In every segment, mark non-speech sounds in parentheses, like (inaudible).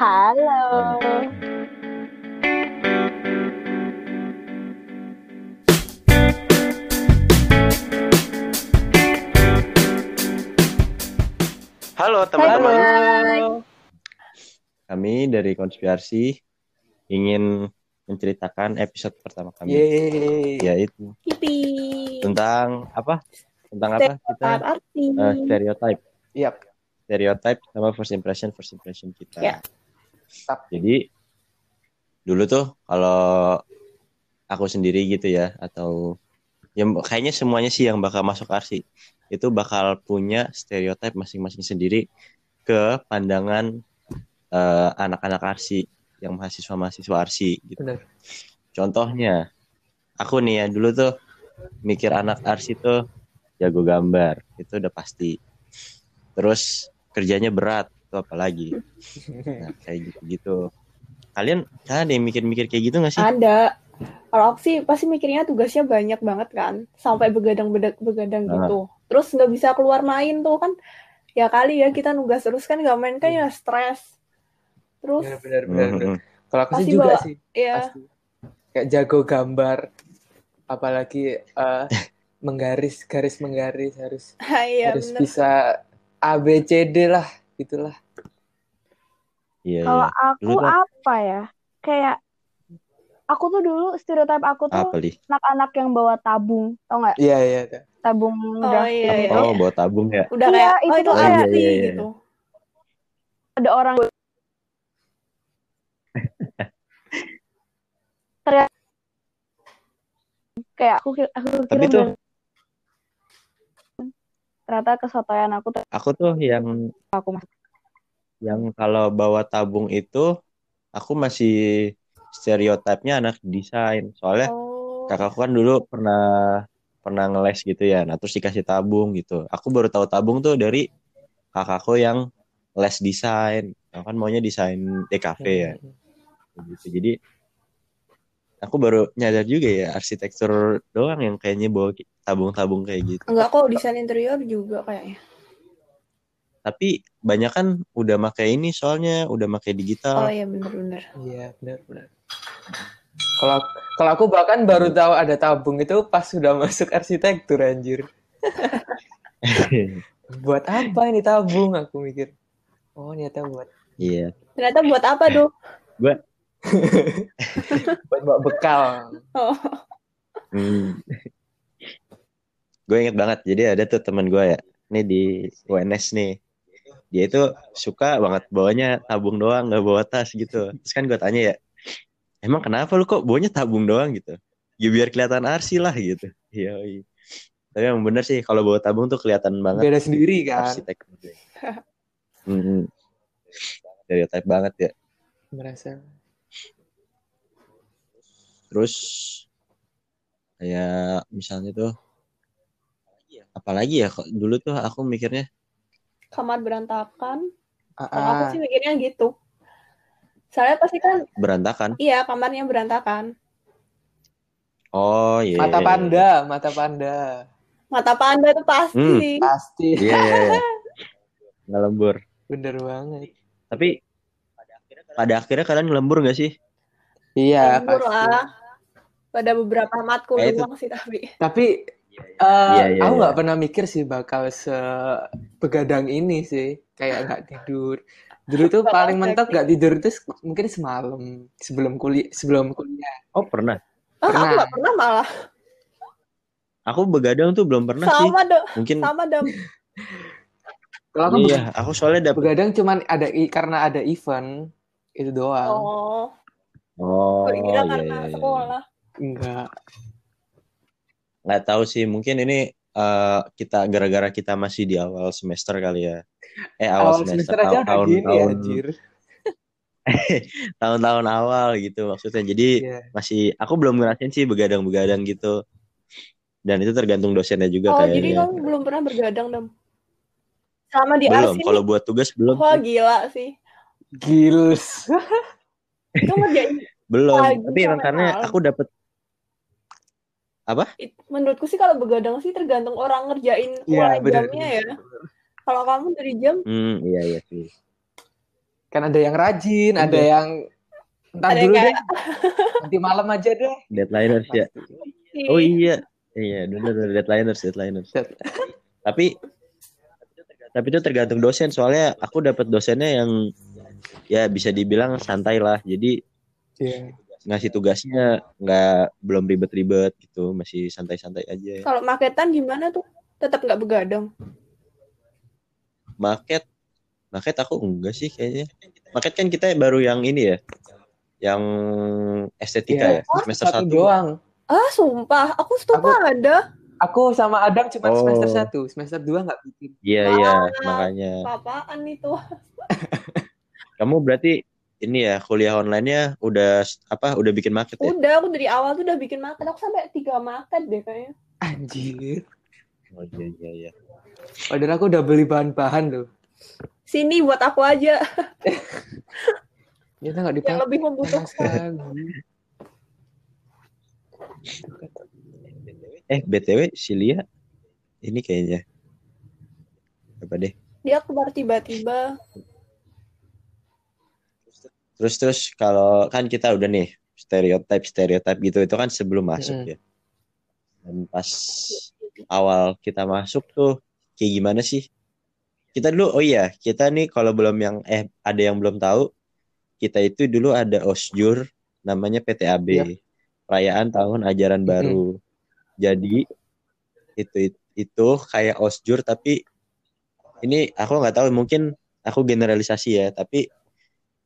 Halo. Halo teman-teman. Kami dari konspirasi ingin menceritakan episode pertama kami Yeay. yaitu Kipi. tentang apa? Tentang apa kita Arti. eh, stereotype. Yap. Stereotype sama first impression first impression kita. Ya. Jadi dulu tuh kalau aku sendiri gitu ya atau ya kayaknya semuanya sih yang bakal masuk arsi itu bakal punya stereotype masing-masing sendiri ke pandangan eh, anak-anak arsi yang mahasiswa-mahasiswa arsi gitu. Benar. Contohnya aku nih ya dulu tuh mikir anak arsi tuh jago gambar itu udah pasti. Terus kerjanya berat itu apalagi. (laughs) Nah, kayak gitu-gitu. Kalian kan ada yang mikir-mikir kayak gitu gak sih? Ada. Kalau aku sih pasti mikirnya tugasnya banyak banget kan. Sampai begadang begadang Ah. gitu. Terus nggak bisa keluar main tuh kan. Ya kali ya kita nugas terus kan nggak main kan ya stres. Terus Benar, benar, benar, benar. Mhm. Kalau aku sih juga bawa- sih. ya Pasti. Kayak jago gambar. Apalagi eh, menggaris, garis menggaris harus (laughs) iya harus bener. bisa A B C D lah, gitulah. Iya, Kalau iya. aku Dulu tuh- apa ya? Kayak aku tuh dulu stereotip aku tuh anak-anak yang bawa tabung, tau nggak? Iya, iya. iya. Tabung Oh udah iya iya. Oh, bawa tabung ya. Udah Iya, kayak oh itu itu tuh kayak- arti Iya, iya, iya. gitu. ada orang (laughs) teriak kayak aku aku kira Tapi tuh ternyata kesotoyan aku tuh aku tuh yang aku mas yang kalau bawa tabung itu aku masih stereotipnya anak desain. Soalnya Oh. kakakku kan dulu pernah pernah ngeles gitu ya. Nah, terus dikasih tabung gitu. Aku baru tahu tabung tuh dari kakakku yang les desain. Kan maunya desain DKV ya. gitu. Jadi aku baru nyadar juga ya arsitektur doang yang kayaknya bawa tabung-tabung kayak gitu. Enggak kok desain interior juga kayaknya. Tapi banyak kan udah pakai ini soalnya udah pakai Oh digital. iya bener-bener. Iya, benar, benar. Kalau kalau aku bahkan baru tahu ada tabung itu pas sudah masuk arsitektur anjir. (laughs) Buat apa ini tabung? Aku mikir. Oh, ternyata buat Iya. Ternyata buat apa tuh? Gua (laughs) buat bawa bekal. Oh. hmm. gue inget banget. Jadi ada tuh teman gue ya. Ini di UNS nih. Dia itu suka banget bawanya tabung doang, nggak bawa tas gitu. Terus kan gue tanya ya, emang kenapa lu kok bawanya tabung doang gitu? Ya biar kelihatan arsi lah gitu. Iya. iya. Tapi emang bener sih kalau bawa tabung tuh kelihatan banget Beda sendiri kan. arsitek. (laughs) Hmm. Stereotype banget ya. Merasa. Terus kayak misalnya tuh apalagi ya kok dulu tuh aku mikirnya Kamar berantakan. Ah, Kalau aku sih mikirnya gitu. Soalnya pasti kan berantakan. iya kamarnya berantakan. Oh iya. mata iya, iya. panda, mata panda. Mata panda itu pasti. Hmm. Pasti. Iya iya. iya. Nggak lembur. Bener banget. Tapi pada akhirnya kalian lembur gak sih? Iya, Lembur pasti. lah. Pada beberapa matkul Eh, itu- doang sih tapi. Tapi eh, Iya, iya, aku iya. nggak pernah mikir sih bakal sebegadang ini sih. Kayak nggak tidur. Dulu tuh (laughs) paling mentok nggak tidur itu mungkin semalam sebelum kuliah sebelum kuliah. Oh pernah. Ah, aku nggak pernah malah. Aku begadang tuh belum pernah sih. Sama dong. Mungkin Sama dong. (laughs) Kalau aku iya. Aku soalnya dapet. begadang cuman ada i- karena ada event itu doang. Oh. Oh Kok iya karena iya. iya. sekolah. Enggak. Nggak tahu sih. Mungkin ini eh, kita gara-gara kita masih di awal semester kali ya. Eh awal, Awal semester aja udah tahun, gini tahun, anjir. (laughs) tahun-tahun awal gitu maksudnya. Jadi Iya. masih aku belum ngerasain sih begadang-begadang gitu. Dan itu tergantung dosennya juga Oh, jadi kayaknya. kamu belum pernah bergadang, Dam? Selama di belum. Kalau buat tugas belum. wah gila sih. Gils. Itu ngerjain, Belum. pagi Tapi emang karena aku dapet it- menurutku sih kalau begadang sih tergantung orang ngerjain Iya, mulai benar. jamnya ya. Kalau kamu dari jam, Hmm, iya iya sih. Kan ada yang rajin, ada Iya. yang entar Ada yang dulu kayak- deh. Nanti malam aja deh. Deadliners ya. Oh iya. Iya, benar benar deadliners, deadliners. Dead- Tapi tapi itu tergantung dosen soalnya aku dapat dosennya yang ya bisa dibilang santai lah. Jadi Iya. Ngasih tugasnya nggak belum ribet-ribet gitu, masih santai-santai aja. Kalau maketan gimana tuh? Tetap nggak begadang. Market market aku enggak sih kayaknya. Market kan kita baru yang ini ya. Yang estetika Iya. ya, semester Satu satu. doang. Ah, sumpah. Aku stupa ada. Aku sama Adam cuma Oh. semester satu, semester dua nggak bikin. Iya iya, makanya. Apaan itu? (laughs) (laughs) Kamu berarti ini ya kuliah online-nya udah apa? Udah bikin market ya? Udah, aku dari awal tuh udah bikin market. Aku sampai tiga market deh kayaknya. Anjir. Oh iya iya iya. Padahal aku udah beli bahan-bahan loh. Sini buat aku aja (laughs) Ternyata nggak yang dipakai. lebih membutuhkan. Eh BTW si Lia ini kayaknya apa deh? Dia keluar tiba-tiba. Terus terus kalau kan kita udah nih stereotip stereotip gitu itu kan sebelum masuk Mm-mm. ya. Dan pas awal kita masuk tuh kayak gimana sih? Kita dulu oh iya kita nih kalau belum yang eh ada yang belum tahu kita itu dulu ada osjur namanya PTAB Iya. perayaan tahun ajaran Mm-mm. baru. Jadi itu itu kayak osjur tapi ini aku nggak tahu mungkin aku generalisasi ya tapi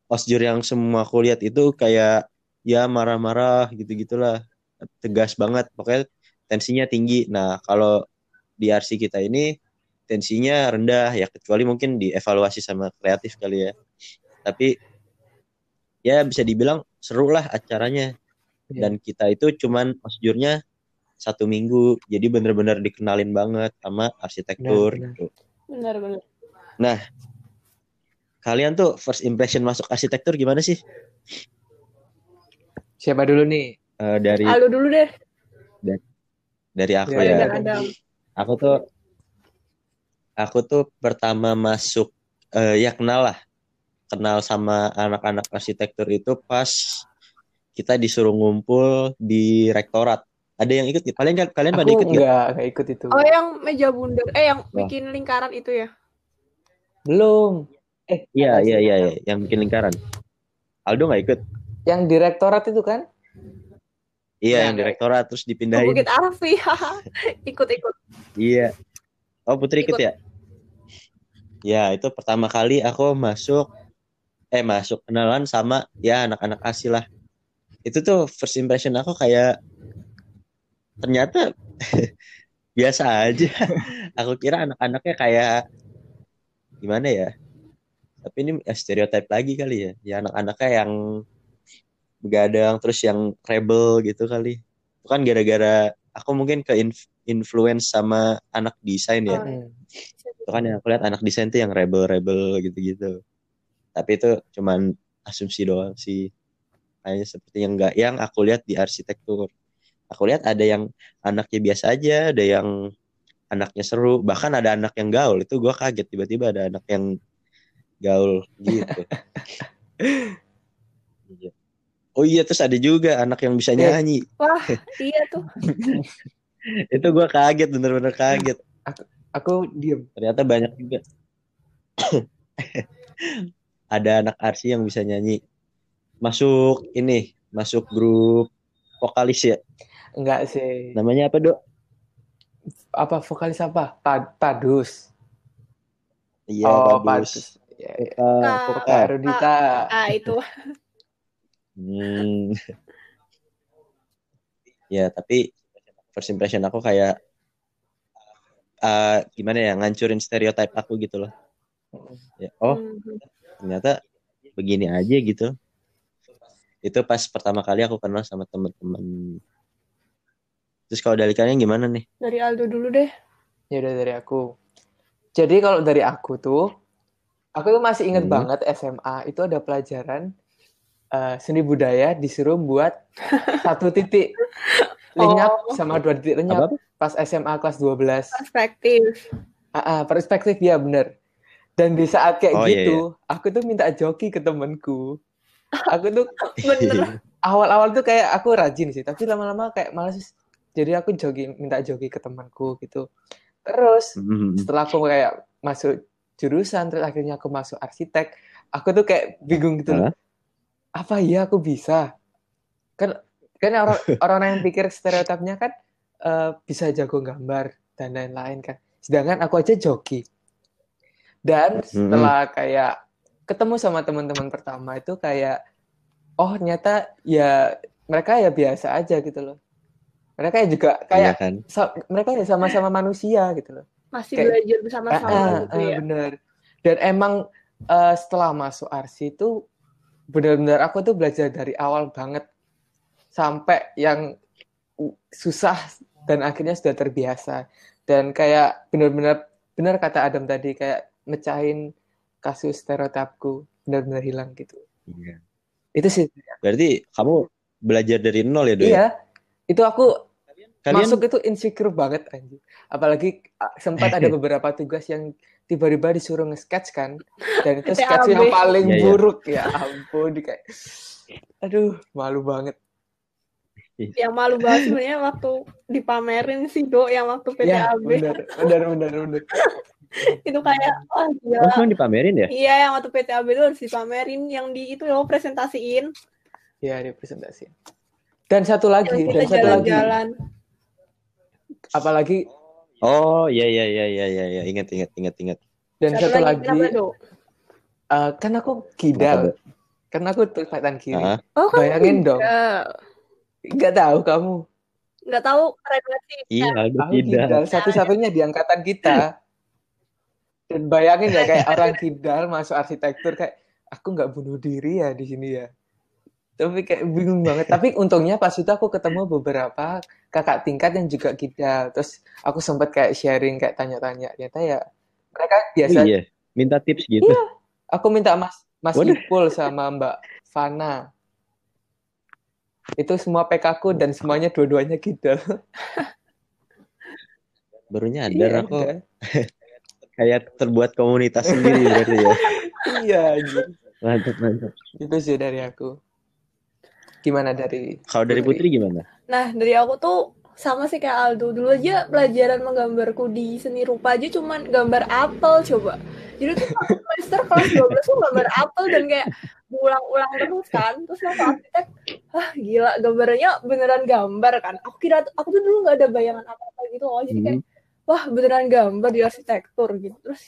osjur yang semua aku lihat itu kayak ya marah-marah gitu-gitulah tegas banget pokoknya tensinya tinggi nah kalau di RC kita ini tensinya rendah ya kecuali mungkin dievaluasi sama kreatif kali ya tapi ya bisa dibilang seru lah acaranya Iya. dan kita itu cuman osjurnya satu minggu jadi bener-bener dikenalin banget sama arsitektur Benar, benar. gitu. Benar-benar. Kalian tuh first impression masuk arsitektur gimana sih Siapa dulu nih? Eh, dari Aldo dulu deh. dari aku Dari ya Dan Adam. aku tuh aku tuh pertama masuk eh, ya kenal lah kenal sama anak-anak arsitektur itu pas kita disuruh ngumpul di rektorat ada yang ikut kalian kalian pada Aku ikut nggak? nggak nggak ikut itu. Oh, yang meja bundar. Eh, yang bikin lingkaran itu ya? Belum. Eh, iya iya iya iya, yang bikin lingkaran. Aldo nggak ikut? Yang direktorat itu kan? iya Nah, yang direktorat terus dipindahin. Bukit Arfi. (laughs) Ikut-ikut. iya. Oh Putri ikut Ikut. ya? Ya itu pertama kali aku masuk eh masuk kenalan sama ya anak-anak asli lah. Itu tuh first impression aku kayak ternyata (laughs) biasa aja. (laughs) Aku kira anak-anaknya kayak gimana ya tapi ini eh, stereotip lagi kali ya. Ya anak-anaknya yang begadang terus yang rebel gitu kali. Itu kan gara-gara aku mungkin ke inf- influence sama anak desain ya. Oh, Hmm. itu kan yang aku lihat anak desain tuh yang rebel-rebel gitu-gitu. Tapi itu cuman asumsi doang sih. Kayaknya seperti yang enggak yang aku lihat di arsitektur. Aku lihat ada yang anaknya biasa aja ada yang anaknya seru. Bahkan ada anak yang gaul. Itu gua kaget tiba-tiba ada anak yang gaul gitu Iya. oh iya terus ada juga anak yang bisa Eh. nyanyi Wah, iya tuh. (laughs) itu gua kaget bener-bener kaget Aku diem. ternyata banyak juga (coughs) ada anak arsi yang bisa nyanyi masuk ini masuk grup vokalis ya Enggak sih. namanya apa dok Apa vokalis apa? Pad Padus. iya oh, bagus Padus. Ya, ya. Voka- Kak. voka. Kak Rudita. Ah, itu. Hmm. ya tapi first impression aku kayak eh, gimana ya ngancurin stereotip aku gitu loh ya, oh Mhm. ternyata begini aja gitu itu pas pertama kali aku kenal sama teman-teman terus kalau dari kalian gimana nih Dari Aldo dulu deh. Ya udah dari aku. Jadi kalau dari aku tuh, aku tuh masih inget Hmm. banget SMA itu ada pelajaran eh, seni budaya disuruh buat satu titik (laughs) lenyap Oh. sama dua titik lenyap apa pas SMA kelas 12. Perspektif. Ah, ah, perspektif ya bener. Dan di saat kayak Oh, iya, gitu, aku tuh minta joki ke temenku. Aku tuh (laughs) Bener. awal-awal tuh kayak aku rajin sih, tapi lama-lama kayak malas. Jadi aku joki, minta joki ke temanku gitu. Terus Mhm. setelah aku kayak masuk jurusan, terus akhirnya aku masuk arsitek, aku tuh kayak bingung gitu loh. Apa iya aku bisa? Kan kan orang (laughs) orang yang pikir stereotipnya kan eh, bisa jago gambar dan lain-lain kan. Sedangkan aku aja joki. Dan setelah kayak ketemu sama teman-teman pertama itu kayak oh ternyata ya mereka ya biasa aja gitu loh. Mereka ya juga Iya kayak kan? sa- mereka ya sama-sama manusia gitu loh. Masih Kayak- belajar bersama-sama ah, gitu ah, ya. bener. Dan emang eh, setelah masuk arsi itu benar-benar aku tuh belajar dari awal banget sampai yang susah dan akhirnya sudah terbiasa. Dan kayak benar-benar benar kata Adam tadi kayak mecahin kasus stereotipku benar-benar hilang gitu. Iya. Itu sih. Berarti kamu belajar dari nol ya, Doi? Iya. Itu aku Kalian masuk itu insecure banget anjir. Apalagi ah, sempat ada (laughs) beberapa tugas yang tiba-tiba disuruh nge-sketch kan. Dan itu PTAB. (laughs) sketch yang paling Iya, iya. buruk ya ampun di kayak aduh malu banget. Yang malu banget sebenarnya waktu dipamerin sih Do yang waktu Ya, PTAB benar, benar, benar, benar. (laughs) itu kayak wah Oh, gila. emang dipamerin ya? Iya yang waktu PTAB itu harus dipamerin yang di itu loh presentasiin Ya, di presentasi. Dan satu lagi, yang dan kita satu lagi, jalan-jalan. Apalagi Oh, iya iya iya iya iya iya. ingat ingat ingat ingat. dan satu, lagi, kenapa Do? eh, kan aku kidal, kan aku kelihatan kiri. Oh kan Bayangin dong, enggak. nggak tahu kamu. Nggak tahu keren banget sih. iya, Aku tidak. kidal, satu-satunya di angkatan kita. Dan bayangin ya kayak orang kidal masuk arsitektur kayak aku nggak bunuh diri ya di sini ya. Tapi kayak bingung banget. Tapi untungnya pas itu aku ketemu beberapa kakak tingkat yang juga kidal. Terus aku sempat kayak sharing kayak tanya-tanya. Ternyata ya mereka biasa. Oh, iya. Minta tips gitu. Aku minta Mas Mas Waduh. Ipul sama Mbak Fana. Itu semua PK ku dan semuanya dua-duanya kidal. (laughs) Baru nyadar Iya, aku (laughs) kayak terbuat komunitas sendiri berarti ya. (laughs) Iya, anjir. Mantap mantap. Itu sih dari aku. Gimana dari Kalau dari Putri gimana? Nah dari aku tuh sama sih kayak Aldo dulu aja pelajaran menggambarku di seni rupa aja cuman gambar apel coba. Jadi tuh (laughs) semester kelas 12 tuh gambar apel dan kayak diulang-ulang terus kan. Terus masuk arsitek, ah gila gambarnya beneran gambar kan. Aku kira aku tuh dulu nggak ada bayangan apa-apa gitu loh. Jadi kayak wah beneran gambar di arsitektur gitu. Terus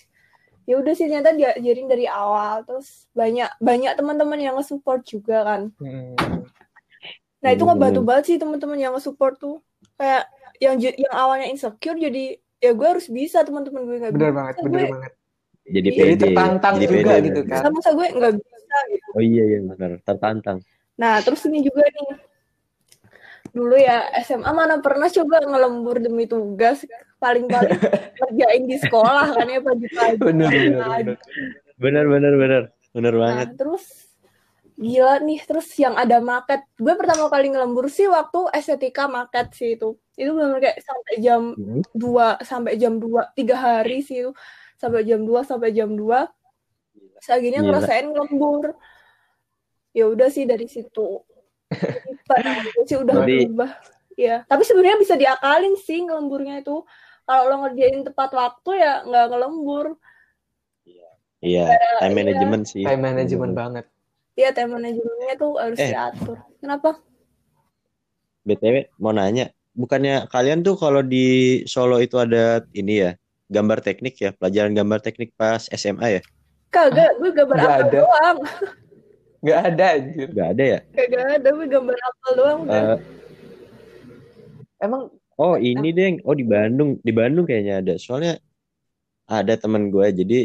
ya udah sih ternyata diajarin dari awal. Terus banyak banyak teman-teman yang nge-support juga kan. Hmm, Nah itu ngebantu banget sih teman-teman yang nge-support tuh kayak yang yang awalnya insecure jadi ya gue harus bisa teman-teman gue nggak bener bisa banget, gue bener banget. Jadi Jadi pede. tertantang Jadi juga pede, gitu bener. kan. masa gue nggak bisa gitu Oh iya iya benar. Tertantang. nah terus ini juga nih dulu ya SMA mana pernah coba ngelembur demi tugas paling-paling (laughs) kerjain di sekolah kan ya pagi-pagi Bener, bener, Nah, bener. Benar benar benar. Benar Nah, banget. terus gila nih, terus yang ada market. Gue pertama kali ngelembur sih waktu estetika market sih itu. Itu benar kayak sampai jam Hmm. 2 sampai jam 2, tiga hari sih itu. Sampai jam 2 sampai jam 2. Terus akhirnya Gila. ngerasain ngelembur. Ya udah sih dari situ. (laughs) Pada sih udah Berarti- berubah. Ya, tapi sebenarnya bisa diakalin sih ngelemburnya itu. Kalau lo ngerjain tepat waktu ya nggak ngelembur. Iya, time iya. management sih. Time management banget. Iya, time manajemennya tuh harus Eh. diatur. Kenapa? BTW mau nanya, bukannya kalian tuh kalau di Solo itu ada ini ya, gambar teknik ya, pelajaran gambar teknik pas SMA ya? Kagak, gue gambar Nggak apel ada. doang. Nggak ada anjir. Gak ada ya? Kagak ada, gue gambar apel doang. udah. Eh, Emang oh ini deh, oh di Bandung, di Bandung kayaknya ada. Soalnya ada teman gue, jadi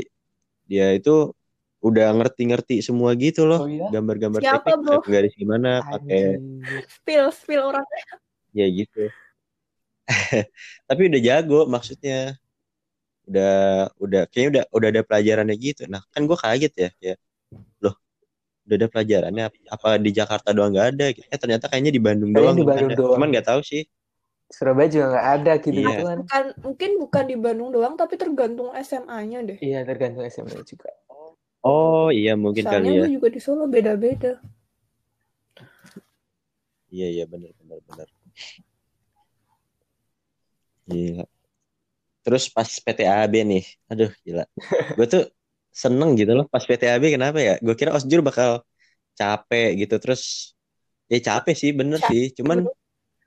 dia itu udah ngerti-ngerti semua gitu loh, oh iya. gambar-gambar Siapa, teknik, bro? garis gimana, pakai spill, spill orang. ya gitu. (laughs) Tapi udah jago maksudnya. Udah udah kayaknya udah udah ada pelajarannya gitu. Nah, kan gue kaget ya, ya. Loh, udah ada pelajarannya apa di Jakarta doang nggak ada. Eh ternyata kayaknya di Bandung Kayaknya doang di Bandung ada. doang. Cuman nggak tahu sih. Surabaya juga nggak ada gitu Iya. kan. bukan mungkin bukan di Bandung doang tapi tergantung SMA-nya deh Iya tergantung SMA juga. Oh iya mungkin soalnya kali ya. gue juga di Solo beda-beda Iya iya benar benar benar. Gila. Terus pas PTAB nih, aduh gila. Gue tuh seneng gitu loh pas PTAB kenapa ya? Gue kira Osjur bakal capek gitu terus ya capek sih bener Capek, sih. Cuman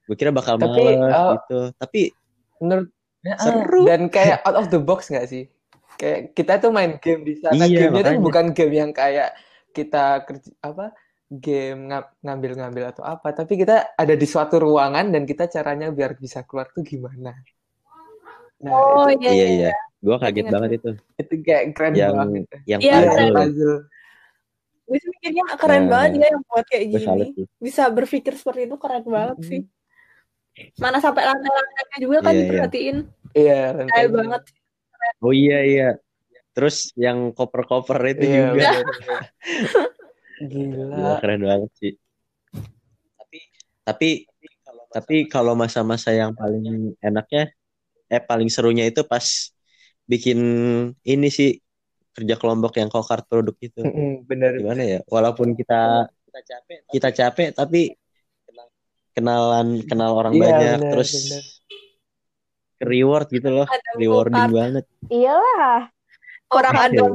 gue kira bakal Tapi, males oh, gitu. Tapi Menurut Seru. dan kayak out of the box nggak sih? Kayak kita tuh main game di sana. Iya, Gamenya tuh makanya. bukan game yang kayak kita kerja apa game nga- ngambil-ngambil atau apa, tapi kita ada di suatu ruangan dan kita caranya biar bisa keluar tuh gimana. Nah, oh itu, iya iya iya iya, gue kaget banget itu. itu kayak keren Yang banget. yang Iya, Iya, puzzle. gue sih mikirnya keren Nah, banget ya yang buat kayak gini sih. bisa berpikir seperti itu keren banget Mm-mm. sih mana sampai lantai-lantainya juga kan Iya, iya. diperhatiin Iya, kayak lantainya. banget Oh iya iya. Terus yang koper-koper itu Iya, juga. (laughs) Gila. Gila, keren banget sih. Tapi tapi tapi kalau masa-masa yang paling enaknya eh paling serunya itu pas bikin ini sih kerja kelompok yang kokart produk itu. Bener. Gimana ya? Walaupun kita kita capek tapi kenalan kenal orang Iya, banyak bener, terus bener. Reward gitu loh. ada Rewarding go-kart. banget. Iyalah. orang Kokart ada. (laughs)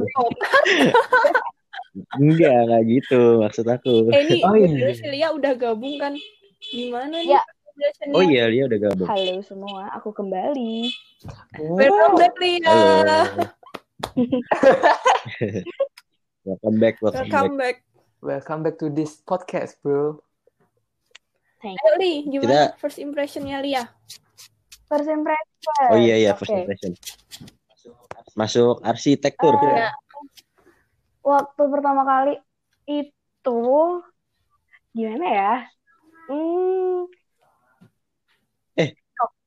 Enggak, enggak gitu maksud aku. eh ini Oh, oh, iya. si Lia udah gabung kan gimana nih Ya. Oh iya, dia udah gabung. Halo semua, aku kembali. welcome back Lia (laughs) welcome back, welcome back. welcome back Welcome back to this podcast, bro. Ayo Li gimana first impressionnya Lia First impression. Oh iya iya, first Oke. impression. Masuk arsitektur. Eh, Waktu pertama kali itu gimana ya? Hmm,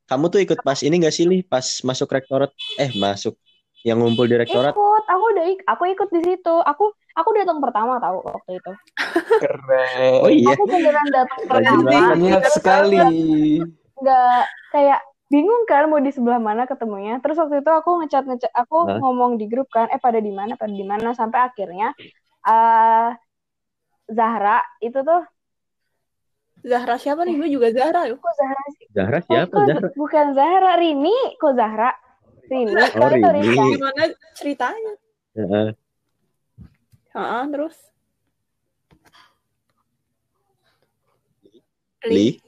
Kamu tuh ikut pas ini gak sih, Li? Pas masuk rektorat? Eh, masuk yang ngumpul di rektorat? ikut. Aku udah ik- aku ikut di situ. Aku aku datang pertama tahu waktu itu. Keren. Oh iya. Aku beneran datang pertama. Niat sekali. nggak kayak bingung kan mau di sebelah mana ketemunya. Terus waktu itu aku ngecat ngecat aku Hah? ngomong di grup kan, eh pada di mana, pada di mana sampai akhirnya eh Zahra itu tuh Zahra siapa nih gue juga Zahra yuk kok Zahra sih? Zahra Oh, siapa? kok Zahra? bukan Zahra, Rini, kok Zahra? Rini, Oh, sorry, sorry, Rini. sorry. gimana ceritanya Heeh. Heeh, terus Li?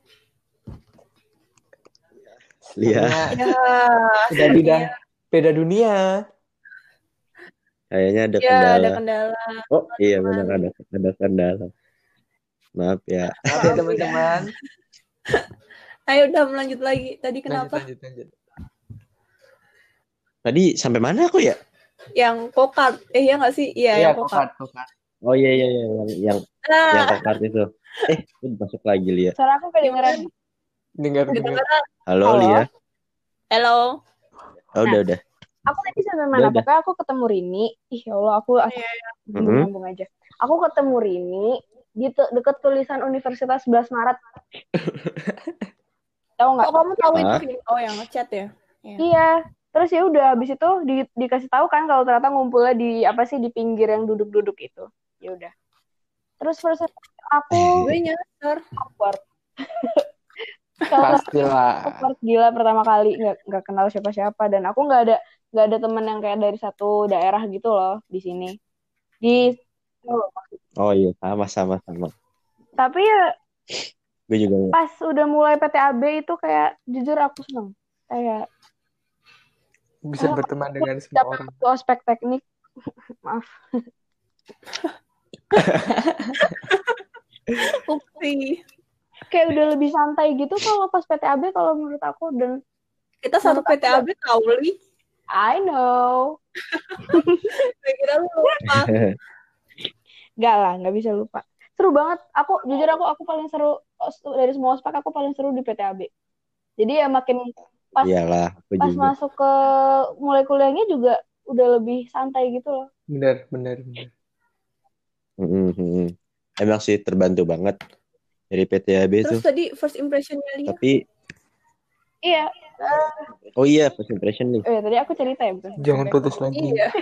Lia, Ya, ya udah (laughs) beda, beda dunia. kayaknya ada ya ada kendala. kendala Oh iya benar ada ada kendala. Maaf ya. Maaf ya teman-teman. (laughs) ayo udah melanjut lagi tadi Lanjut, kenapa lanjut, lanjut. Tadi sampai mana aku ya? yang kokart eh ya nggak sih iya Iya, yang kokart kokart, kokart. Oh iya iya iya yang yang yang nah kokart itu. Eh, masuk lagi Lia. Suara aku kedengeran. Dengar, Halo, Halo. Lia. hello Oh, udah udah. Aku tadi sampai mana? Udah. Pokoknya aku ketemu Rini. Ih, ya Allah, aku aku Iya, Mhm. nyambung aja. Aku ketemu Rini di te- deket tulisan Universitas 11 Maret. (laughs) Tahu nggak? oh kamu tahu itu Hah? Vin? oh yang ngechat ya Iya. Terus ya udah habis itu di, dikasih tahu kan kalau ternyata ngumpulnya di apa sih di pinggir yang duduk-duduk itu. Ya udah. Terus first aku (laughs) gue nyasar awkward. (laughs) Pastilah. awkward gila pertama kali nggak nggak kenal siapa-siapa dan aku nggak ada nggak ada temen yang kayak dari satu daerah gitu loh di sini. Di Oh iya, sama sama sama. tapi ya Gue juga pas udah mulai PTAB itu kayak jujur aku seneng. Kayak Bisa Oh, berteman dengan semua dapat orang. satu aspek teknik. (laughs) Maaf. (laughs) Upsi. Kayak udah lebih santai gitu kalau pas PTAB kalau menurut aku dan kita satu PTAB tahu li I know. (laughs) gue kira lu lupa Gak lah, nggak bisa lupa. Seru banget. Aku jujur aku aku paling seru dari semua ospek aku paling seru di PTAB. Jadi ya makin pas iyalah, pas juga. masuk ke mulai kuliahnya juga udah lebih santai gitu loh. Benar, benar, benar. Mm, mm, mm. Emang sih terbantu banget dari PTAB itu. terus tadi first impressionnya Lia Tapi Iya. Oh iya, first impression nih. Eh, tadi aku cerita ya, bukan? Jangan putus lagi. Iya. (laughs)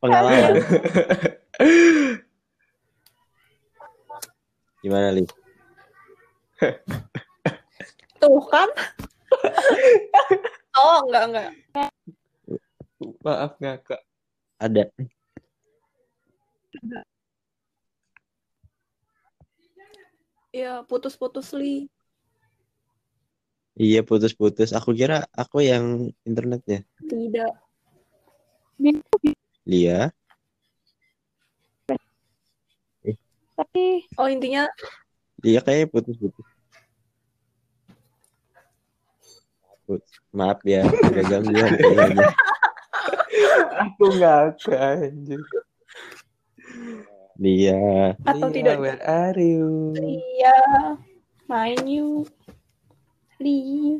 Pengalaman. Gimana, Li? (laughs) Tuh kan. (laughs) oh, enggak, enggak. Maaf ngakak. Ada. Ya, putus-putus li. Iya, putus-putus. Aku kira aku yang internetnya. Tidak. Lia. Tapi Oh, intinya Lia kayaknya putus-putus. Put- Maaf ya, gangguan kayaknya. (laughs) Aku ngakak anjir. Lia. atau Lia, tidak. Where are you? Iya. Main yuk. Li.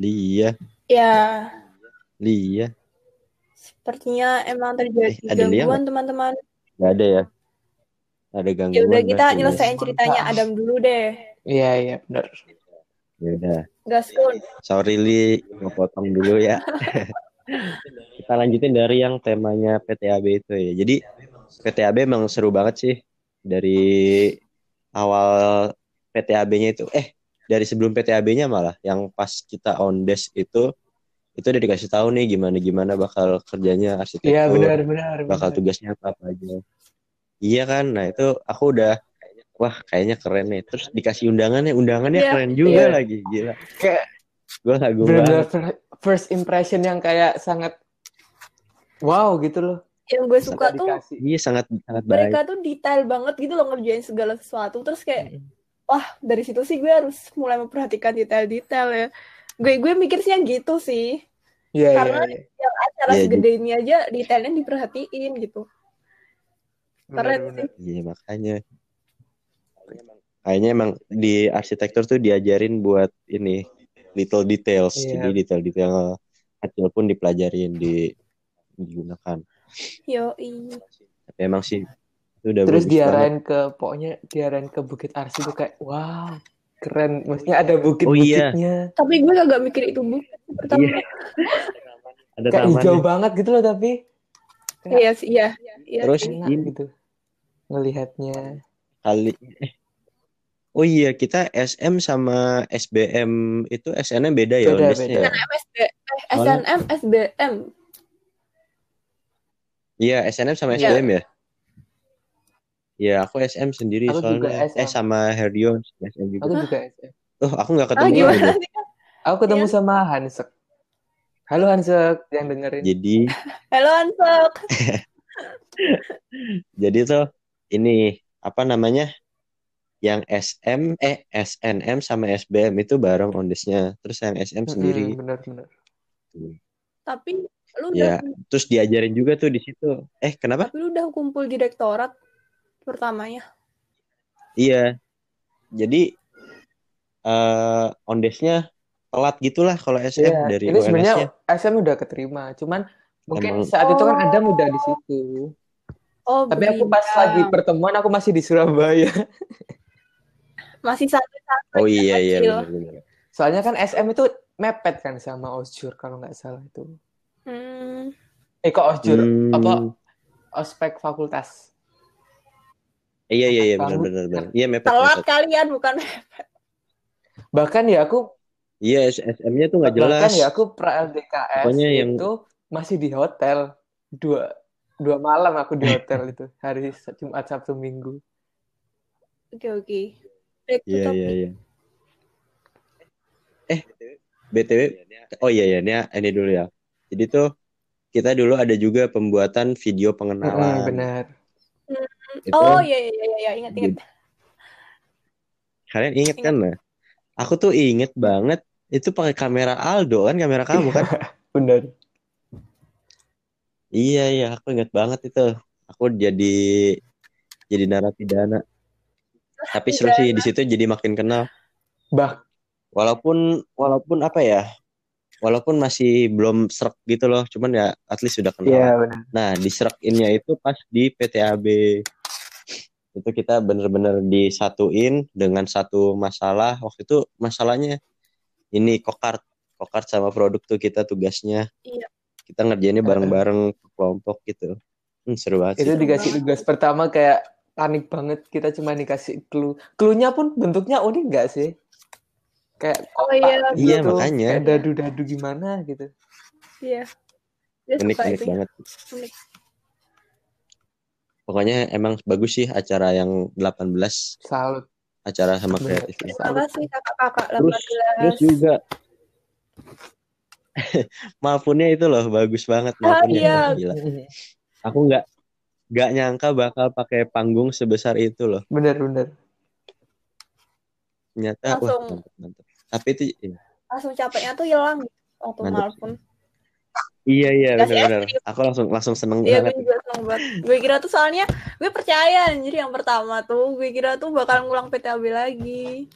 Lia. Ya, Lia. sepertinya emang terjadi Eh, ada Lia gangguan teman-teman. Gak ada ya? Ada gangguan. Ya udah kita berarti. nyelesain ceritanya Adam dulu deh. Iya, iya, benar. Ya udah. Gaskun. Sorry Li, ngepotong dulu ya. (laughs) Kita lanjutin dari yang temanya PTAB itu ya. Jadi PTAB emang seru banget sih dari awal PTAB-nya itu. Eh, dari sebelum PTAB-nya malah yang pas kita on desk itu itu udah dikasih tahu nih gimana gimana bakal kerjanya arsitektur, Iya, benar, benar. bakal benar. tugasnya apa apa aja. Iya kan? Nah, itu aku udah wah kayaknya keren nih. Terus dikasih undangannya, undangannya Iya, keren juga iya. lagi, gila. Kayak Gue kagum banget. Fir- first impression yang kayak sangat wow gitu loh. Yang gue suka tuh. Iya sangat sangat baik. mereka tuh detail banget gitu loh ngerjain segala sesuatu. Terus kayak wah dari situ sih gue harus mulai memperhatikan detail-detail ya. Gue gue mikir sih yang gitu sih. Iya, iya, Karena- iya. Acara Iya, segede ini aja detailnya diperhatiin gitu. Keren benar. Iya makanya. Kayaknya emang di arsitektur tuh diajarin buat ini little details. Iya. Jadi detail-detail kecil pun dipelajarin di digunakan. Yo, Tapi emang sih itu udah Terus diarahin ke pokoknya diarahin ke Bukit Arsi tuh kayak wow keren. Maksudnya ada Oh, iya. bukit-bukitnya. tapi gue agak mikir itu bu. Pertama, Iya. Ada Kayak tamannya. hijau banget gitu loh tapi iya sih, iya. Iya Terus enak ini gitu ngelihatnya. kali eh. Oh iya, kita SM sama SBM itu SN-nya beda ya Beda, beda. ya? Eh, SNM, SBM. Iya, SNM sama Iya. SBM ya? Iya, aku SM sendiri Aku juga soalnya. SM. Eh sama Herdion SM juga. Aku juga SM. Oh, aku nggak Ah, ketemu gimana lagi. sih? Aku ketemu Iya. sama Hansek. Halo Hansek yang dengerin. Jadi, (laughs) Halo Ansok. (laughs) jadi tuh ini apa namanya? Yang SM eh SNM sama SBM itu bareng ondesnya. Terus yang SM sendiri. Bener-bener. Tapi lu Ya, udah terus diajarin juga tuh di situ. Eh, kenapa? tapi lu udah kumpul direktorat pertamanya. Iya. Jadi eh ondesnya telat gitulah kalau SM Iya, dari ini sebenarnya. SM udah keterima, cuman mungkin Emang- saat itu kan Oh. Adam udah di situ. Oh, Tapi aku pas lagi pertemuan aku masih di Surabaya. (laughs) masih santai-santai Oh iya iya kecil. benar-benar. Soalnya kan SM itu mepet kan sama Osjur kalau nggak salah itu. Hmm, Eh kok Osjur Hmm. apa ospek fakultas. Iya iya iya Mepet banget. benar-benar benar. Iya mepet telat mepet. kalian bukan Bahkan ya aku Iya SM-nya tuh nggak jelas. bahkan ya aku pra LDKS Pokoknya yang- itu masih di hotel dua dua malam aku di (laughs) hotel itu hari Jumat Sabtu Minggu. Oke oke. Back to Iya topic. iya iya. Eh BTW oh iya iya ini ini dulu ya. Jadi tuh kita dulu ada juga pembuatan video Mm, pengenalan. benar. Itu Oh iya iya iya iya ingat ingat. kalian inget kan nah? Aku tuh inget banget itu pakai kamera Aldo kan kamera kamu kan? (laughs) Benar. Iya iya aku inget banget itu. Aku jadi jadi narapidana. Tapi seru sih di situ jadi makin kenal. Bah Walaupun walaupun apa ya? Walaupun masih belum serak gitu loh, cuman ya at least sudah kenal. Iya benar. Nah, di serak innya itu pas di PTAB. itu kita bener-bener disatuin dengan satu masalah waktu itu masalahnya ini kokart kokart sama produk tuh kita tugasnya Iya. kita ngerjainnya bareng-bareng kelompok gitu hmm, seru banget Itu sih. dikasih tugas pertama kayak panik banget. Kita cuma dikasih clue. Clue-nya pun bentuknya unik nggak sih? Kayak Oh iya, Iya, gitu. makanya. Kayak dadu-dadu gimana gitu. Iya. Dia unik unik itu. banget Unik. pokoknya emang bagus sih acara yang 18 Salut. acara sama kreatif. Terima kasih kakak-kakak terus terus 18. juga (laughs) Mapunnya itu loh bagus banget Ah, mapunnya iya. gila aku nggak nggak nyangka bakal pakai panggung sebesar itu loh Bener-bener. ternyata wah Langsung. mantep mantep tapi itu iya. Langsung capeknya tuh hilang gitu waktu. Malpun. iya iya benar-benar es krim. aku langsung langsung seneng Iya, gue banget juga seneng banget. Gue kira tuh soalnya gue percaya anjir yang pertama tuh gue kira tuh bakal ngulang PTAB lagi.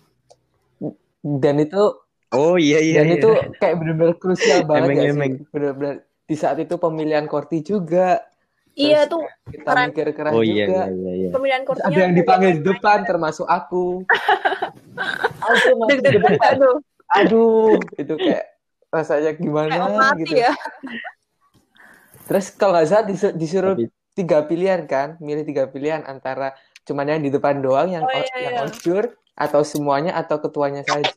Dan itu oh iya iya dan iya. itu kayak bener-bener krusial banget Emeng, ya emeng. sih. Bener-bener di saat itu pemilihan Korti juga. Iya tuh Kita keren. mikir keras oh iya juga. iya iya, iya. pemilihan kursinya. ada yang dipanggil di depan termasuk aku. (laughs) Aku masuk di depan. gak tuh? Aduh, itu kayak rasanya gimana Kayak mati gitu. ya. Terus kalau nggak salah disu- disuruh Tapi- tiga pilihan kan, milih tiga pilihan antara cuman yang di depan doang yang Oh, iya, yang iya. ojur atau semuanya atau ketuanya saja.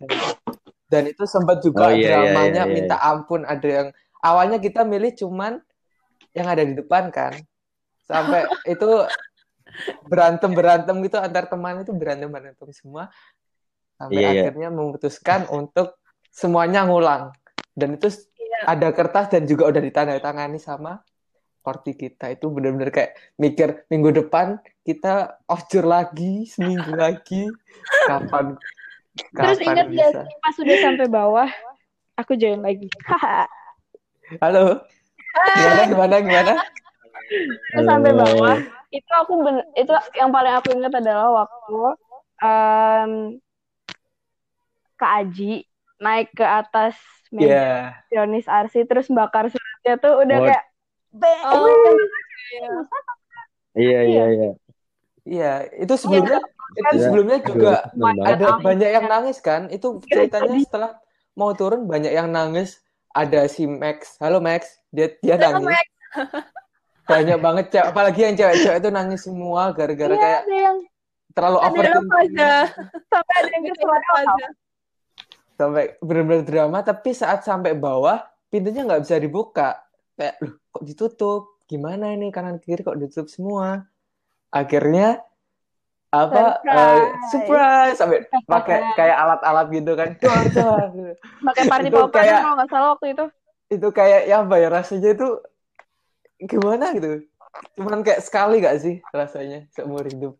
Dan itu sempat juga Oh, iya, iya, dramanya iya, iya. minta ampun ada yang awalnya kita milih cuman yang ada di depan kan. Sampai itu berantem-berantem gitu antar teman itu berantem-berantem semua. Sampai Iya, iya. akhirnya memutuskan untuk semuanya ngulang. Dan itu Iya. ada kertas dan juga udah ditandatangani sama korti kita itu benar-benar kayak mikir minggu depan kita ojur lagi seminggu lagi kapan Terus kapan ingat gak bisa sih pas sudah sampai bawah, aku join lagi. (laughs) Halo gimana gimana gimana? Sampai bawah, itu aku ben- itu yang paling aku ingat adalah waktu em, Kak Aji naik ke atas meja ya Sionis Arsi terus bakar suratnya tuh udah kayak "Be- Oh, iya. iya iya iya. Iya itu sebelumnya itu Iya. sebelumnya juga Aduh, ada banyak yang nangis kan? Itu ceritanya setelah mau turun banyak yang nangis ada si Max. Halo Max. Dia dia Halo, nangis. (laughs) Banyak banget cewek apalagi yang cewek-cewek itu nangis semua gara-gara Iya, kayak ada yang terlalu Ada yang overthinking. aja. sampai ada yang kesuara aja. sampai benar-benar drama tapi saat sampai bawah pintunya nggak bisa dibuka. Kayak loh kok ditutup? Gimana ini kanan kiri kok ditutup semua? Akhirnya apa Surprise. eh, surprise sampai pakai (laughs) kayak alat-alat gitu kan pakai (laughs) party popper kayak- kalau nggak salah waktu itu. itu kayak ya apa ya rasanya itu gimana gitu cuman kayak sekali gak sih rasanya seumur hidup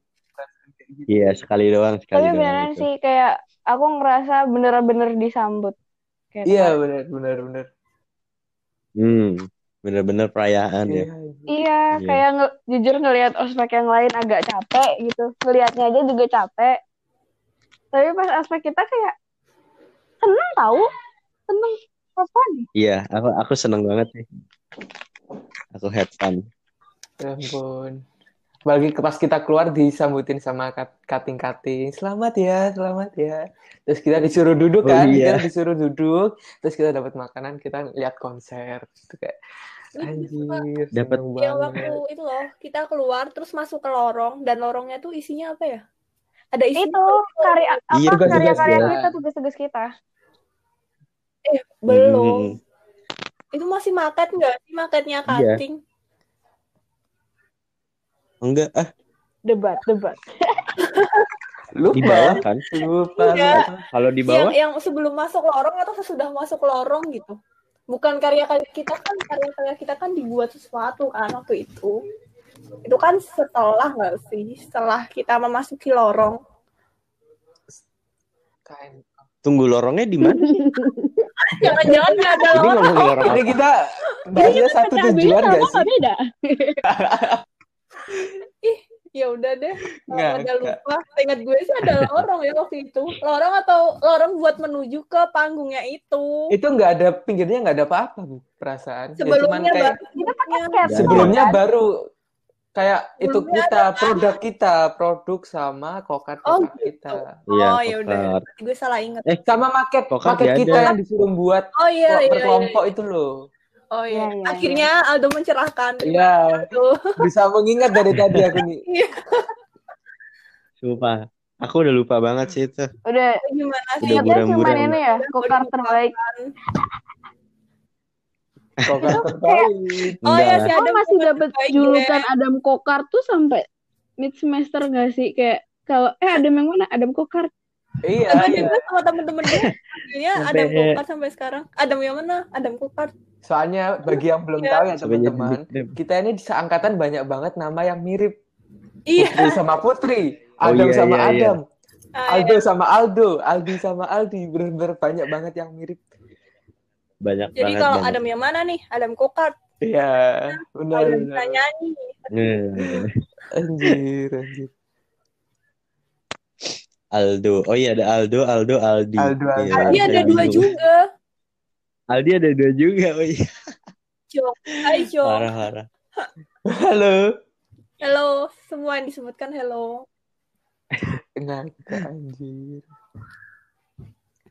iya sekali doang sekali Tapi doang beneran itu. sih kayak aku ngerasa bener-bener disambut. Kayak iya kemarin. benar benar benar hmm bener-bener perayaan ya Iya. Iya, Iya. kayak nge- jujur ngelihat ospek yang lain agak capek gitu. Ngelihatnya aja juga capek. Tapi pas ospek kita kayak seneng tahu, seneng apa nih? iya aku aku seneng banget sih aku had fun Ya ampun. Bagi pas kita keluar disambutin sama kat- kating-kating. Selamat ya, selamat ya. Terus kita disuruh duduk Oh, kan, iya. kita disuruh duduk. Terus kita dapat makanan, kita lihat konser. Itu kayak anjir, Dapat- Yang banget. waktu itu loh, kita keluar terus masuk ke lorong dan lorongnya tuh isinya apa ya? Ada isi Itu karya apa Iya, tugas-tugas karya-karya kita. kita, tugas-tugas kita. eh belum. Hmm, Itu masih maket nggak sih maketnya Iya. kating? enggak ah Debat, debat. (laughs) Lupa. di bawah kan Lupa. Iya. lupa. kalau di Yang bawah yang sebelum masuk lorong atau sesudah masuk lorong gitu. Bukan karya-karya kita kan karya-karya kita kan dibuat sesuatu kan waktu itu. Itu kan setelah nggak sih? Setelah kita memasuki lorong. Kain. tunggu lorongnya di mana (laughs) Jangan-jangan nggak ada ini lorong. ngomongin lorong Ini kita bahasnya satu tujuan gak sih? beda. (laughs) Ya udah deh. Nggak, ada lupa. Ingat gue sih ada lorong ya waktu itu. Lorong atau lorong buat menuju ke panggungnya itu. Itu nggak ada pinggirnya nggak ada apa-apa bu perasaan. Ya, cuman Sebelumnya kayak baru kita pakai Kayak sebelumnya kan? baru kayak itu Sebelumnya kita produk kita produk sama kokar Oh, gitu. kita Iya, oh ya udah gue salah inget sama market Kokar market kita ada. yang disuruh buat oh iya iya, iya berkelompok itu loh oh iya Iya, iya, akhirnya Aldo mencerahkan Iya bisa mengingat dari tadi aku nih Sumpah. Aku udah lupa banget sih itu. Udah gimana sih Udah ingatnya cuma buram-buram. ini ya, kokar terbaik. kokar terbaik oh Enggak ya lah. si Aku Adam masih terbaik julukan gue. Adam Kokar tuh sampai mid semester gak sih? Kayak kalau eh Adam yang mana? Adam Kokar. Iya Adam iya juga sama temen-temen gue Akhirnya Sampai- Adam Kokar sampai sekarang Adam yang mana? Adam Kokar soalnya bagi yang belum Iya. tahu ya teman-teman kita ini di seangkatan banyak banget nama yang mirip iya Putri sama Putri Oh, Adam iya, sama iya, iya. Adam Ah, Aldo sama Aldo Aldi sama Aldi bener-bener banyak banget yang mirip Banyak Jadi banget. kalau banget. Adam yang mana nih? Adam Kokar. iya benar Adam benar bisa nyanyi. Anjir anjir Aldo. Oh iya ada Aldo, Aldo, Aldi. Aldo, Aldi. Iya, Aldi saya ada dua juga. Aldi ada dua juga. Oh iya. Cok. Hai Cok. Parah, parah. halo Hello. Semua yang disebutkan hello. Enggak, anjir.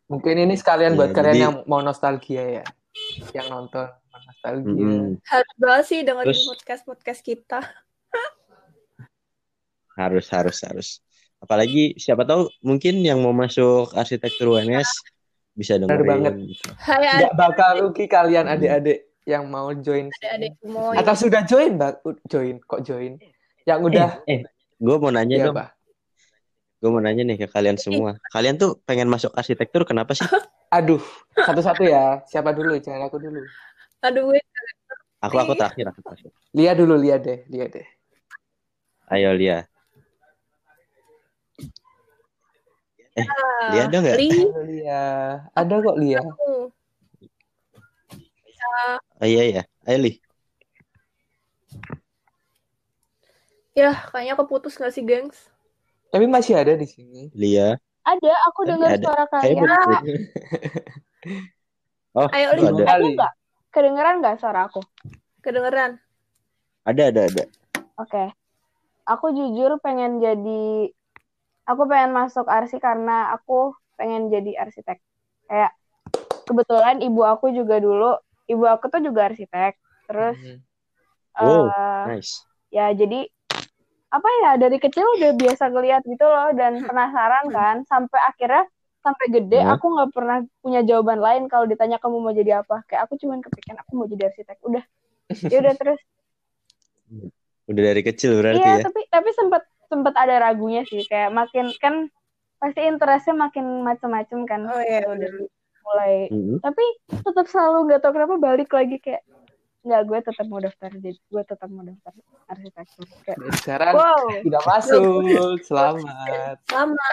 Mungkin ini sekalian Iya, buat kalian jadi- yang mau nostalgia ya. Yang nonton nostalgia. Mm-mm. Harus banget sih dengerin Terus- podcast-podcast kita. Harus, harus, harus. Apalagi siapa tahu mungkin yang mau masuk arsitektur UNS bisa Benar dengerin. banget. Hai Enggak bakal rugi kalian adik-adik yang mau join. adik-adik semua. Atau sudah join, Mbak? Join, kok join? Yang udah Eh, gue mau nanya Iya, dong. Gue mau nanya nih ke kalian semua. Kalian tuh pengen masuk arsitektur kenapa sih? (laughs) Aduh, satu-satu ya. Siapa dulu? Jangan aku dulu. Aduh gue. Aku aku terakhir, aku terakhir. Lia dulu, Lia deh, Lia deh. Ayo Lia. Lia ada nggak? Li. Lia. Ada kok Lia. aku. Oh, iya iya. Ayo Li. Ya, kayaknya keputus gak sih, gengs? Tapi masih ada di sini. Lia. Ada, aku dengar suara kalian. betul. (laughs) Oh, Ayo, Li. ada. Ada nggak? Kedengeran nggak suara aku? Kedengeran. Ada ada ada. Oke. Aku jujur pengen jadi aku pengen masuk arsi karena aku pengen jadi arsitek. Kayak kebetulan ibu aku juga dulu, ibu aku tuh juga arsitek. Terus Mhm. Wow. eh, Nice. ya jadi apa ya dari kecil udah biasa ngeliat gitu loh dan (laughs) penasaran kan sampai akhirnya sampai gede Hmm. aku nggak pernah punya jawaban lain kalau ditanya kamu mau jadi apa kayak aku cuman kepikiran aku mau jadi arsitek udah (laughs) ya udah terus Udah dari kecil berarti iya ya. tapi tapi sempat sempat ada ragunya sih kayak makin kan pasti interestnya makin macem-macem kan Oh iya, udah. mulai Mhm. tapi tetap selalu nggak tahu kenapa balik lagi kayak nggak gue tetap mau daftar jadi gue tetap mau daftar arsitektur kayak Dan sekarang wow sudah masuk. Selamat. Sama.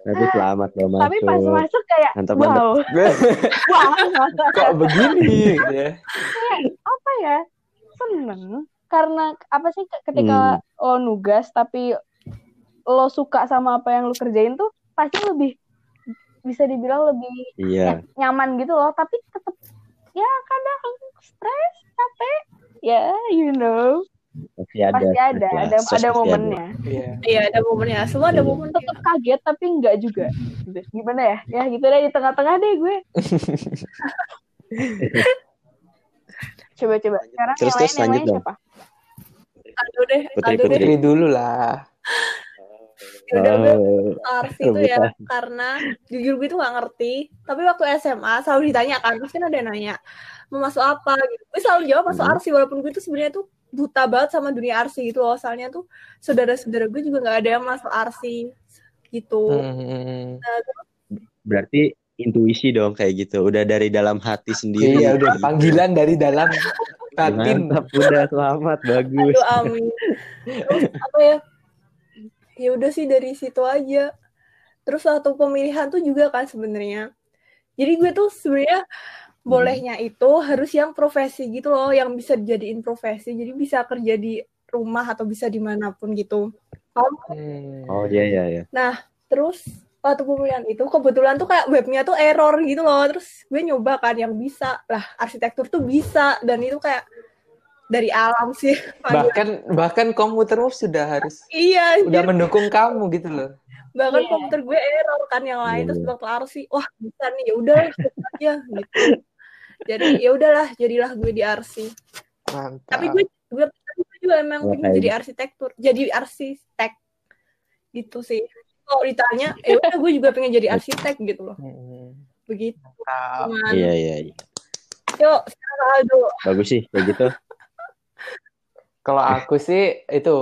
Berarti selamat lo masuk. tapi pas masuk kayak Mantap, mantap. wow (laughs) wow Kok begini gitu ya? apa ya seneng karena apa sih ketika lo nugas tapi lo suka sama apa yang lo kerjain tuh pasti lebih bisa dibilang lebih Iya. nyaman gitu loh tapi tetap ya kadang stres capek ya you know Pasti ada. pasti ada lah. ada ada momennya Iya. Iya, ada momennya. Semua ada Iya. momen. tetap kaget tapi enggak juga gitu. gimana ya ya gitu deh di tengah-tengah deh gue (laughs) coba coba sekarang Terus, yang terus, lain yang lanjut lain dong. siapa Aldo deh. Putri, Aldo deh. Putri. Putri dulu lah. Ya udah gue Oh, (laughs) arsi itu ya rebutan. karena jujur gue tuh nggak ngerti tapi waktu SMA selalu ditanya kan pasti kan ada yang nanya mau masuk apa gitu gue selalu jawab masuk Hmm. arsi walaupun gue tuh sebenarnya tuh buta banget sama dunia arsi gitu loh soalnya tuh saudara-saudara gue juga nggak ada yang masuk arsi gitu Hmm. berarti intuisi dong kayak gitu. Udah dari dalam hati sendiri. Iya, udah panggilan dari dalam (laughs) batin. Mantap, udah selamat, (laughs) bagus. Aduh, amin terus apa ya ya udah sih dari situ aja terus waktu pemilihan tuh juga kan sebenarnya jadi gue tuh sebenarnya bolehnya itu harus yang profesi gitu loh yang bisa dijadiin profesi jadi bisa kerja di rumah atau bisa di mana pun gitu Hmm. Oh iya iya iya. terus waktu pemilihan itu kebetulan tuh kayak webnya tuh error gitu loh. Terus gue nyoba kan yang bisa. Lah arsitektur tuh bisa. Dan itu kayak dari alam sih. (laughs) bahkan bahkan komputermu sudah harus iya, udah anjir. mendukung kamu gitu loh. Bahkan Iya. komputer gue error kan yang lain. Iya, terus iya. dokter Arsi wah bisa nih ya udahlah coba aja (laughs) gitu. Jadi ya udahlah jadilah gue di Arsi mantap. Tapi gue gue, gue juga emang pengen jadi arsitektur jadi arsitek. Gitu sih kalau ditanya ya udah gue juga pengen jadi arsitek gitu loh Hmm, begitu cuman Iya iya iya. yuk sekarang Aldo Bagus sih kayak gitu. Kalau aku sih itu.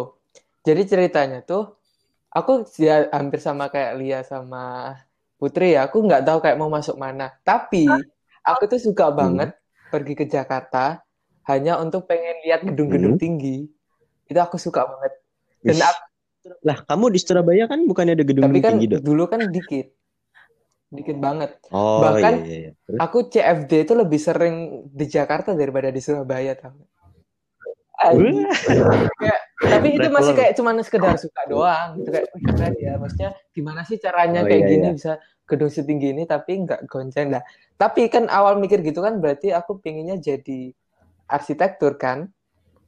Jadi ceritanya tuh aku ya hampir sama kayak Lia sama Putri ya. Aku nggak tahu kayak mau masuk mana. Tapi aku tuh suka banget pergi ke Jakarta hanya untuk pengen lihat gedung-gedung Hmm. tinggi. Itu aku suka banget. Dan aku- Lah kamu di Surabaya kan bukannya ada gedung tapi kan tinggi dong? dulu kan dikit. Dikit banget. Oh bahkan- iya iya. iya. Terus? Aku CFD itu lebih sering di Jakarta daripada di Surabaya. Anjing. Kayak- tapi itu masih kayak cuman sekedar suka doang gitu kayak "Wih, keren ya maksudnya gimana sih caranya Oh, kayak iya, gini iya. bisa gedung setinggi ini tapi nggak gonceng lah tapi kan awal mikir gitu kan berarti aku pinginnya jadi arsitektur kan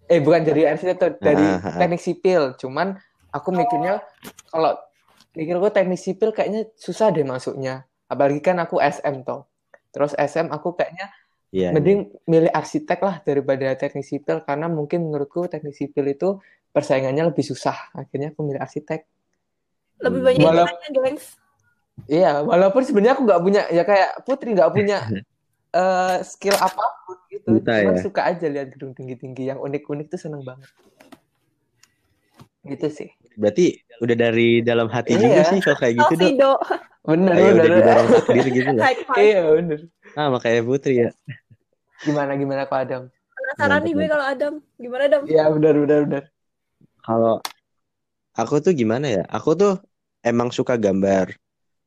eh bukan jadi arsitektur dari Ah, ah, ah. teknik sipil cuman aku mikirnya kalau mikirku teknik sipil kayaknya susah deh masuknya. Apalagi kan aku SM toh. Terus SM aku kayaknya Iya. mending milih arsitek lah daripada teknik sipil. Karena mungkin menurutku teknik sipil itu persaingannya lebih susah. Akhirnya aku milih arsitek. Lebih banyak Walau- gengs. Iya walaupun sebenarnya aku nggak punya ya kayak Putri nggak punya (laughs) eh, skill apa pun gitu. Buta cuman ya. suka aja lihat gedung tinggi-tinggi. Yang unik-unik tuh seneng banget. Gitu sih Berarti udah dari dalam hati Iya. juga sih kalau kayak gitu dok. do bener udah bener didorong takdir gitu loh. five iya bener Ah makanya Putri ya. gimana gimana kok Adam penasaran nih gue kalau Adam gimana Adam iya bener bener bener Kalau aku tuh gimana ya? Aku tuh emang suka gambar.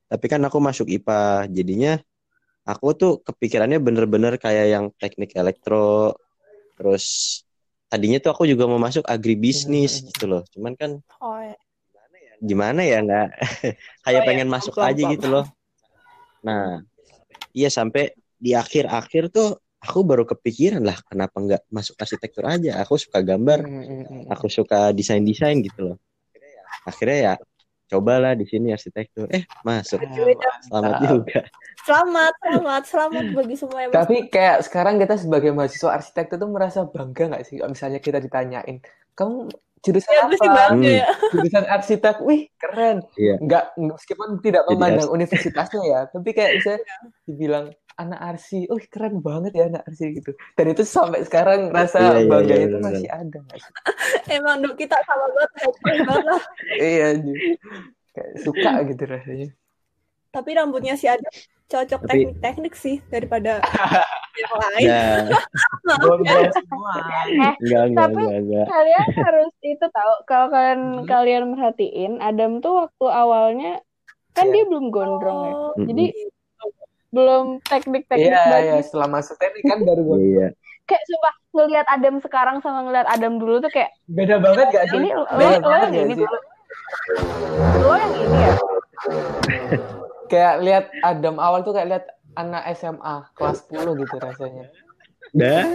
Tapi kan aku masuk IPA, jadinya aku tuh kepikirannya bener-bener kayak yang teknik elektro. Terus tadinya tuh aku juga mau masuk agribisnis Hmm. gitu loh. Cuman kan oh ya. gimana ya nggak (laughs) kayak Oh, iya. pengen masuk Paham, aja gitu loh. Nah, iya sampai di akhir-akhir tuh aku baru kepikiran lah kenapa nggak masuk arsitektur aja. Aku suka gambar, Hmm, hmm, hmm. aku suka desain-desain gitu loh. Akhirnya ya cobalah di sini arsitektur. Eh, masuk. Ah, Selamat juga. selamat selamat selamat bagi semua yang Tapi kayak sekarang kita sebagai mahasiswa arsitek itu merasa bangga nggak sih? Kalau misalnya kita ditanyain, kamu jurusan ya apa? bangga Hmm. ya Jurusan arsitek, wih keren. Iya. Nggak, meskipun tidak memandang universitasnya ya, tapi kayak bisa dibilang anak arsi, wih keren banget ya anak arsi gitu. Dan itu sampai sekarang rasa Iya, iya, bangga iya, itu benar, masih ada sih? (laughs) emang Dok, kita sama banget Iya, kayak suka gitu rasanya. tapi rambutnya si Adam cocok Tapi- teknik-teknik sih daripada (laughs) yang lain Ya, (laughs) semua. enggak, enggak, Tapi- enggak, enggak. kalian harus itu tahu kalau kalian Hmm. kalian merhatiin Adam tuh waktu awalnya kan Iya. dia belum gondrong ya Oh, jadi belum teknik-teknik Iya, banget iya, setelah masuk teknik kan baru gondrong. Iya. kayak sumpah ngelihat Adam sekarang sama ngelihat Adam dulu tuh kayak Beda banget gak sih? ini lo, Beda lo banget yang ini dulu lo yang ini ya (laughs) kayak lihat Adam awal tuh kayak lihat anak SMA kelas 10 gitu rasanya. Dah.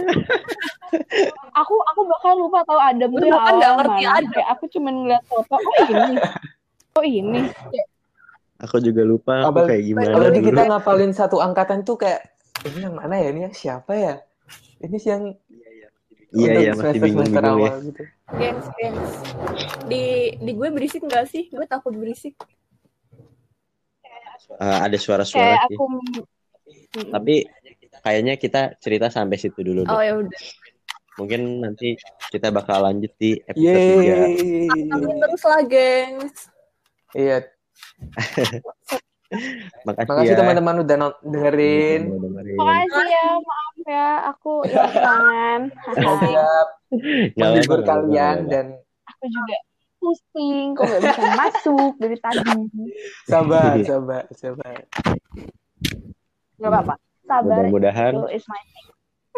aku aku bahkan lupa tahu Adam tuh bahkan nggak awal ngerti mana Adam. kayak aku cuman ngeliat foto oh ini oh ini Aku juga lupa aku kayak gimana Apalagi dulu. kita ngapalin satu angkatan tuh kayak ini yang mana ya ini yang siapa ya? Ini sih yang Iya, iya, masih bingung-bingung ya. gitu. gengs gengs di di gue berisik nggak sih gue takut berisik Eh, ada suara-suara kayak sih. aku Tapi kayaknya kita cerita sampai situ dulu. Oh ya udah Mungkin nanti kita bakal lanjut di episode 3. Yeay. Pantengin terus lah gengs Iya, (laughs) Makasih, makasih ya. teman-teman udah dengerin. Udah dengerin. makasih ya maaf ya aku hilang tangan Semoga menghibur kalian dan aku juga pusing kok gak bisa masuk dari tadi sabar, sabar, sabar. nggak apa-apa sabar Mudah-mudahan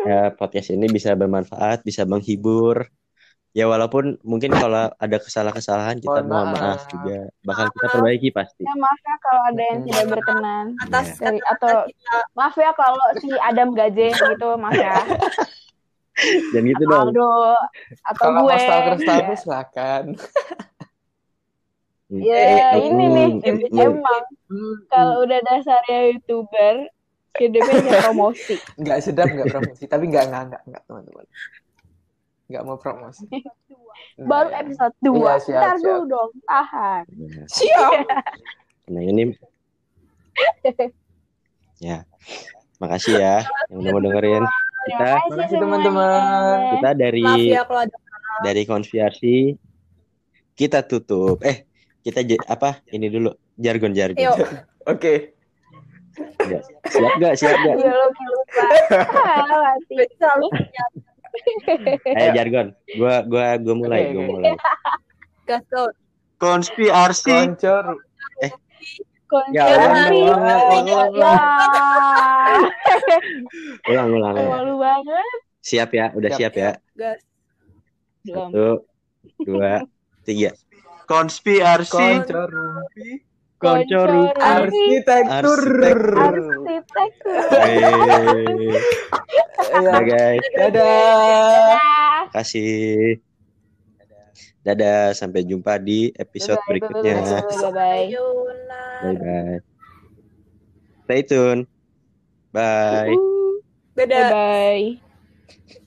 ya, podcast ini bisa bermanfaat, bisa menghibur. Ya walaupun mungkin kalau ada kesalahan-kesalahan kita Mohon mohon maaf. maaf juga. Bakal kita perbaiki pasti. ya maaf ya kalau ada yang tidak berkenan atas Iya. Dari- atau- kita maaf ya kalau si Adam gaje gitu maaf ya (laughs) Jangan gitu dong. Aldo atau Kalau gue. mau stalker (laughs) stalker silakan. Ya, Eh, ini nih. mm, mm, Emang kalau udah dasarnya youtuber, hidupnya hanya promosi. Nggak sedap nggak promosi, tapi nggak nggak nggak nggak teman-teman. Nggak mau promosi. Baru Nah, episode 2. Iya, siap, Ntar siap. dulu dong, tahan. Nah, Siap. Nah ini ya makasih ya yang udah mau dengerin kita Terima kasih Makasih, teman-teman. kita dari Maaf ya kalau ada dari konspirasi kita tutup eh kita apa ini dulu jargon jargon Yuk. (laughs) Oke. Ya. siap gak siap gak Iya, lo lupa. Ah, mati. (laughs) ayo jargon gua gua gua mulai gua mulai konspirasi Koncor. Ya, Konspirasi. ulang, ulang, ulang, ulang. Ya, (laughs) ulang ulang ulang. malu banget. siap ya udah Siap. siap ya Gas. Satu dua tiga konspirasi Koncor. koncor Arsitektur. Arsitektur. Ya, guys Dadah. kasih dadah sampai jumpa di episode berikutnya bye-bye. Yuna. bye bye stay tune bye Dadah. Bye-bye.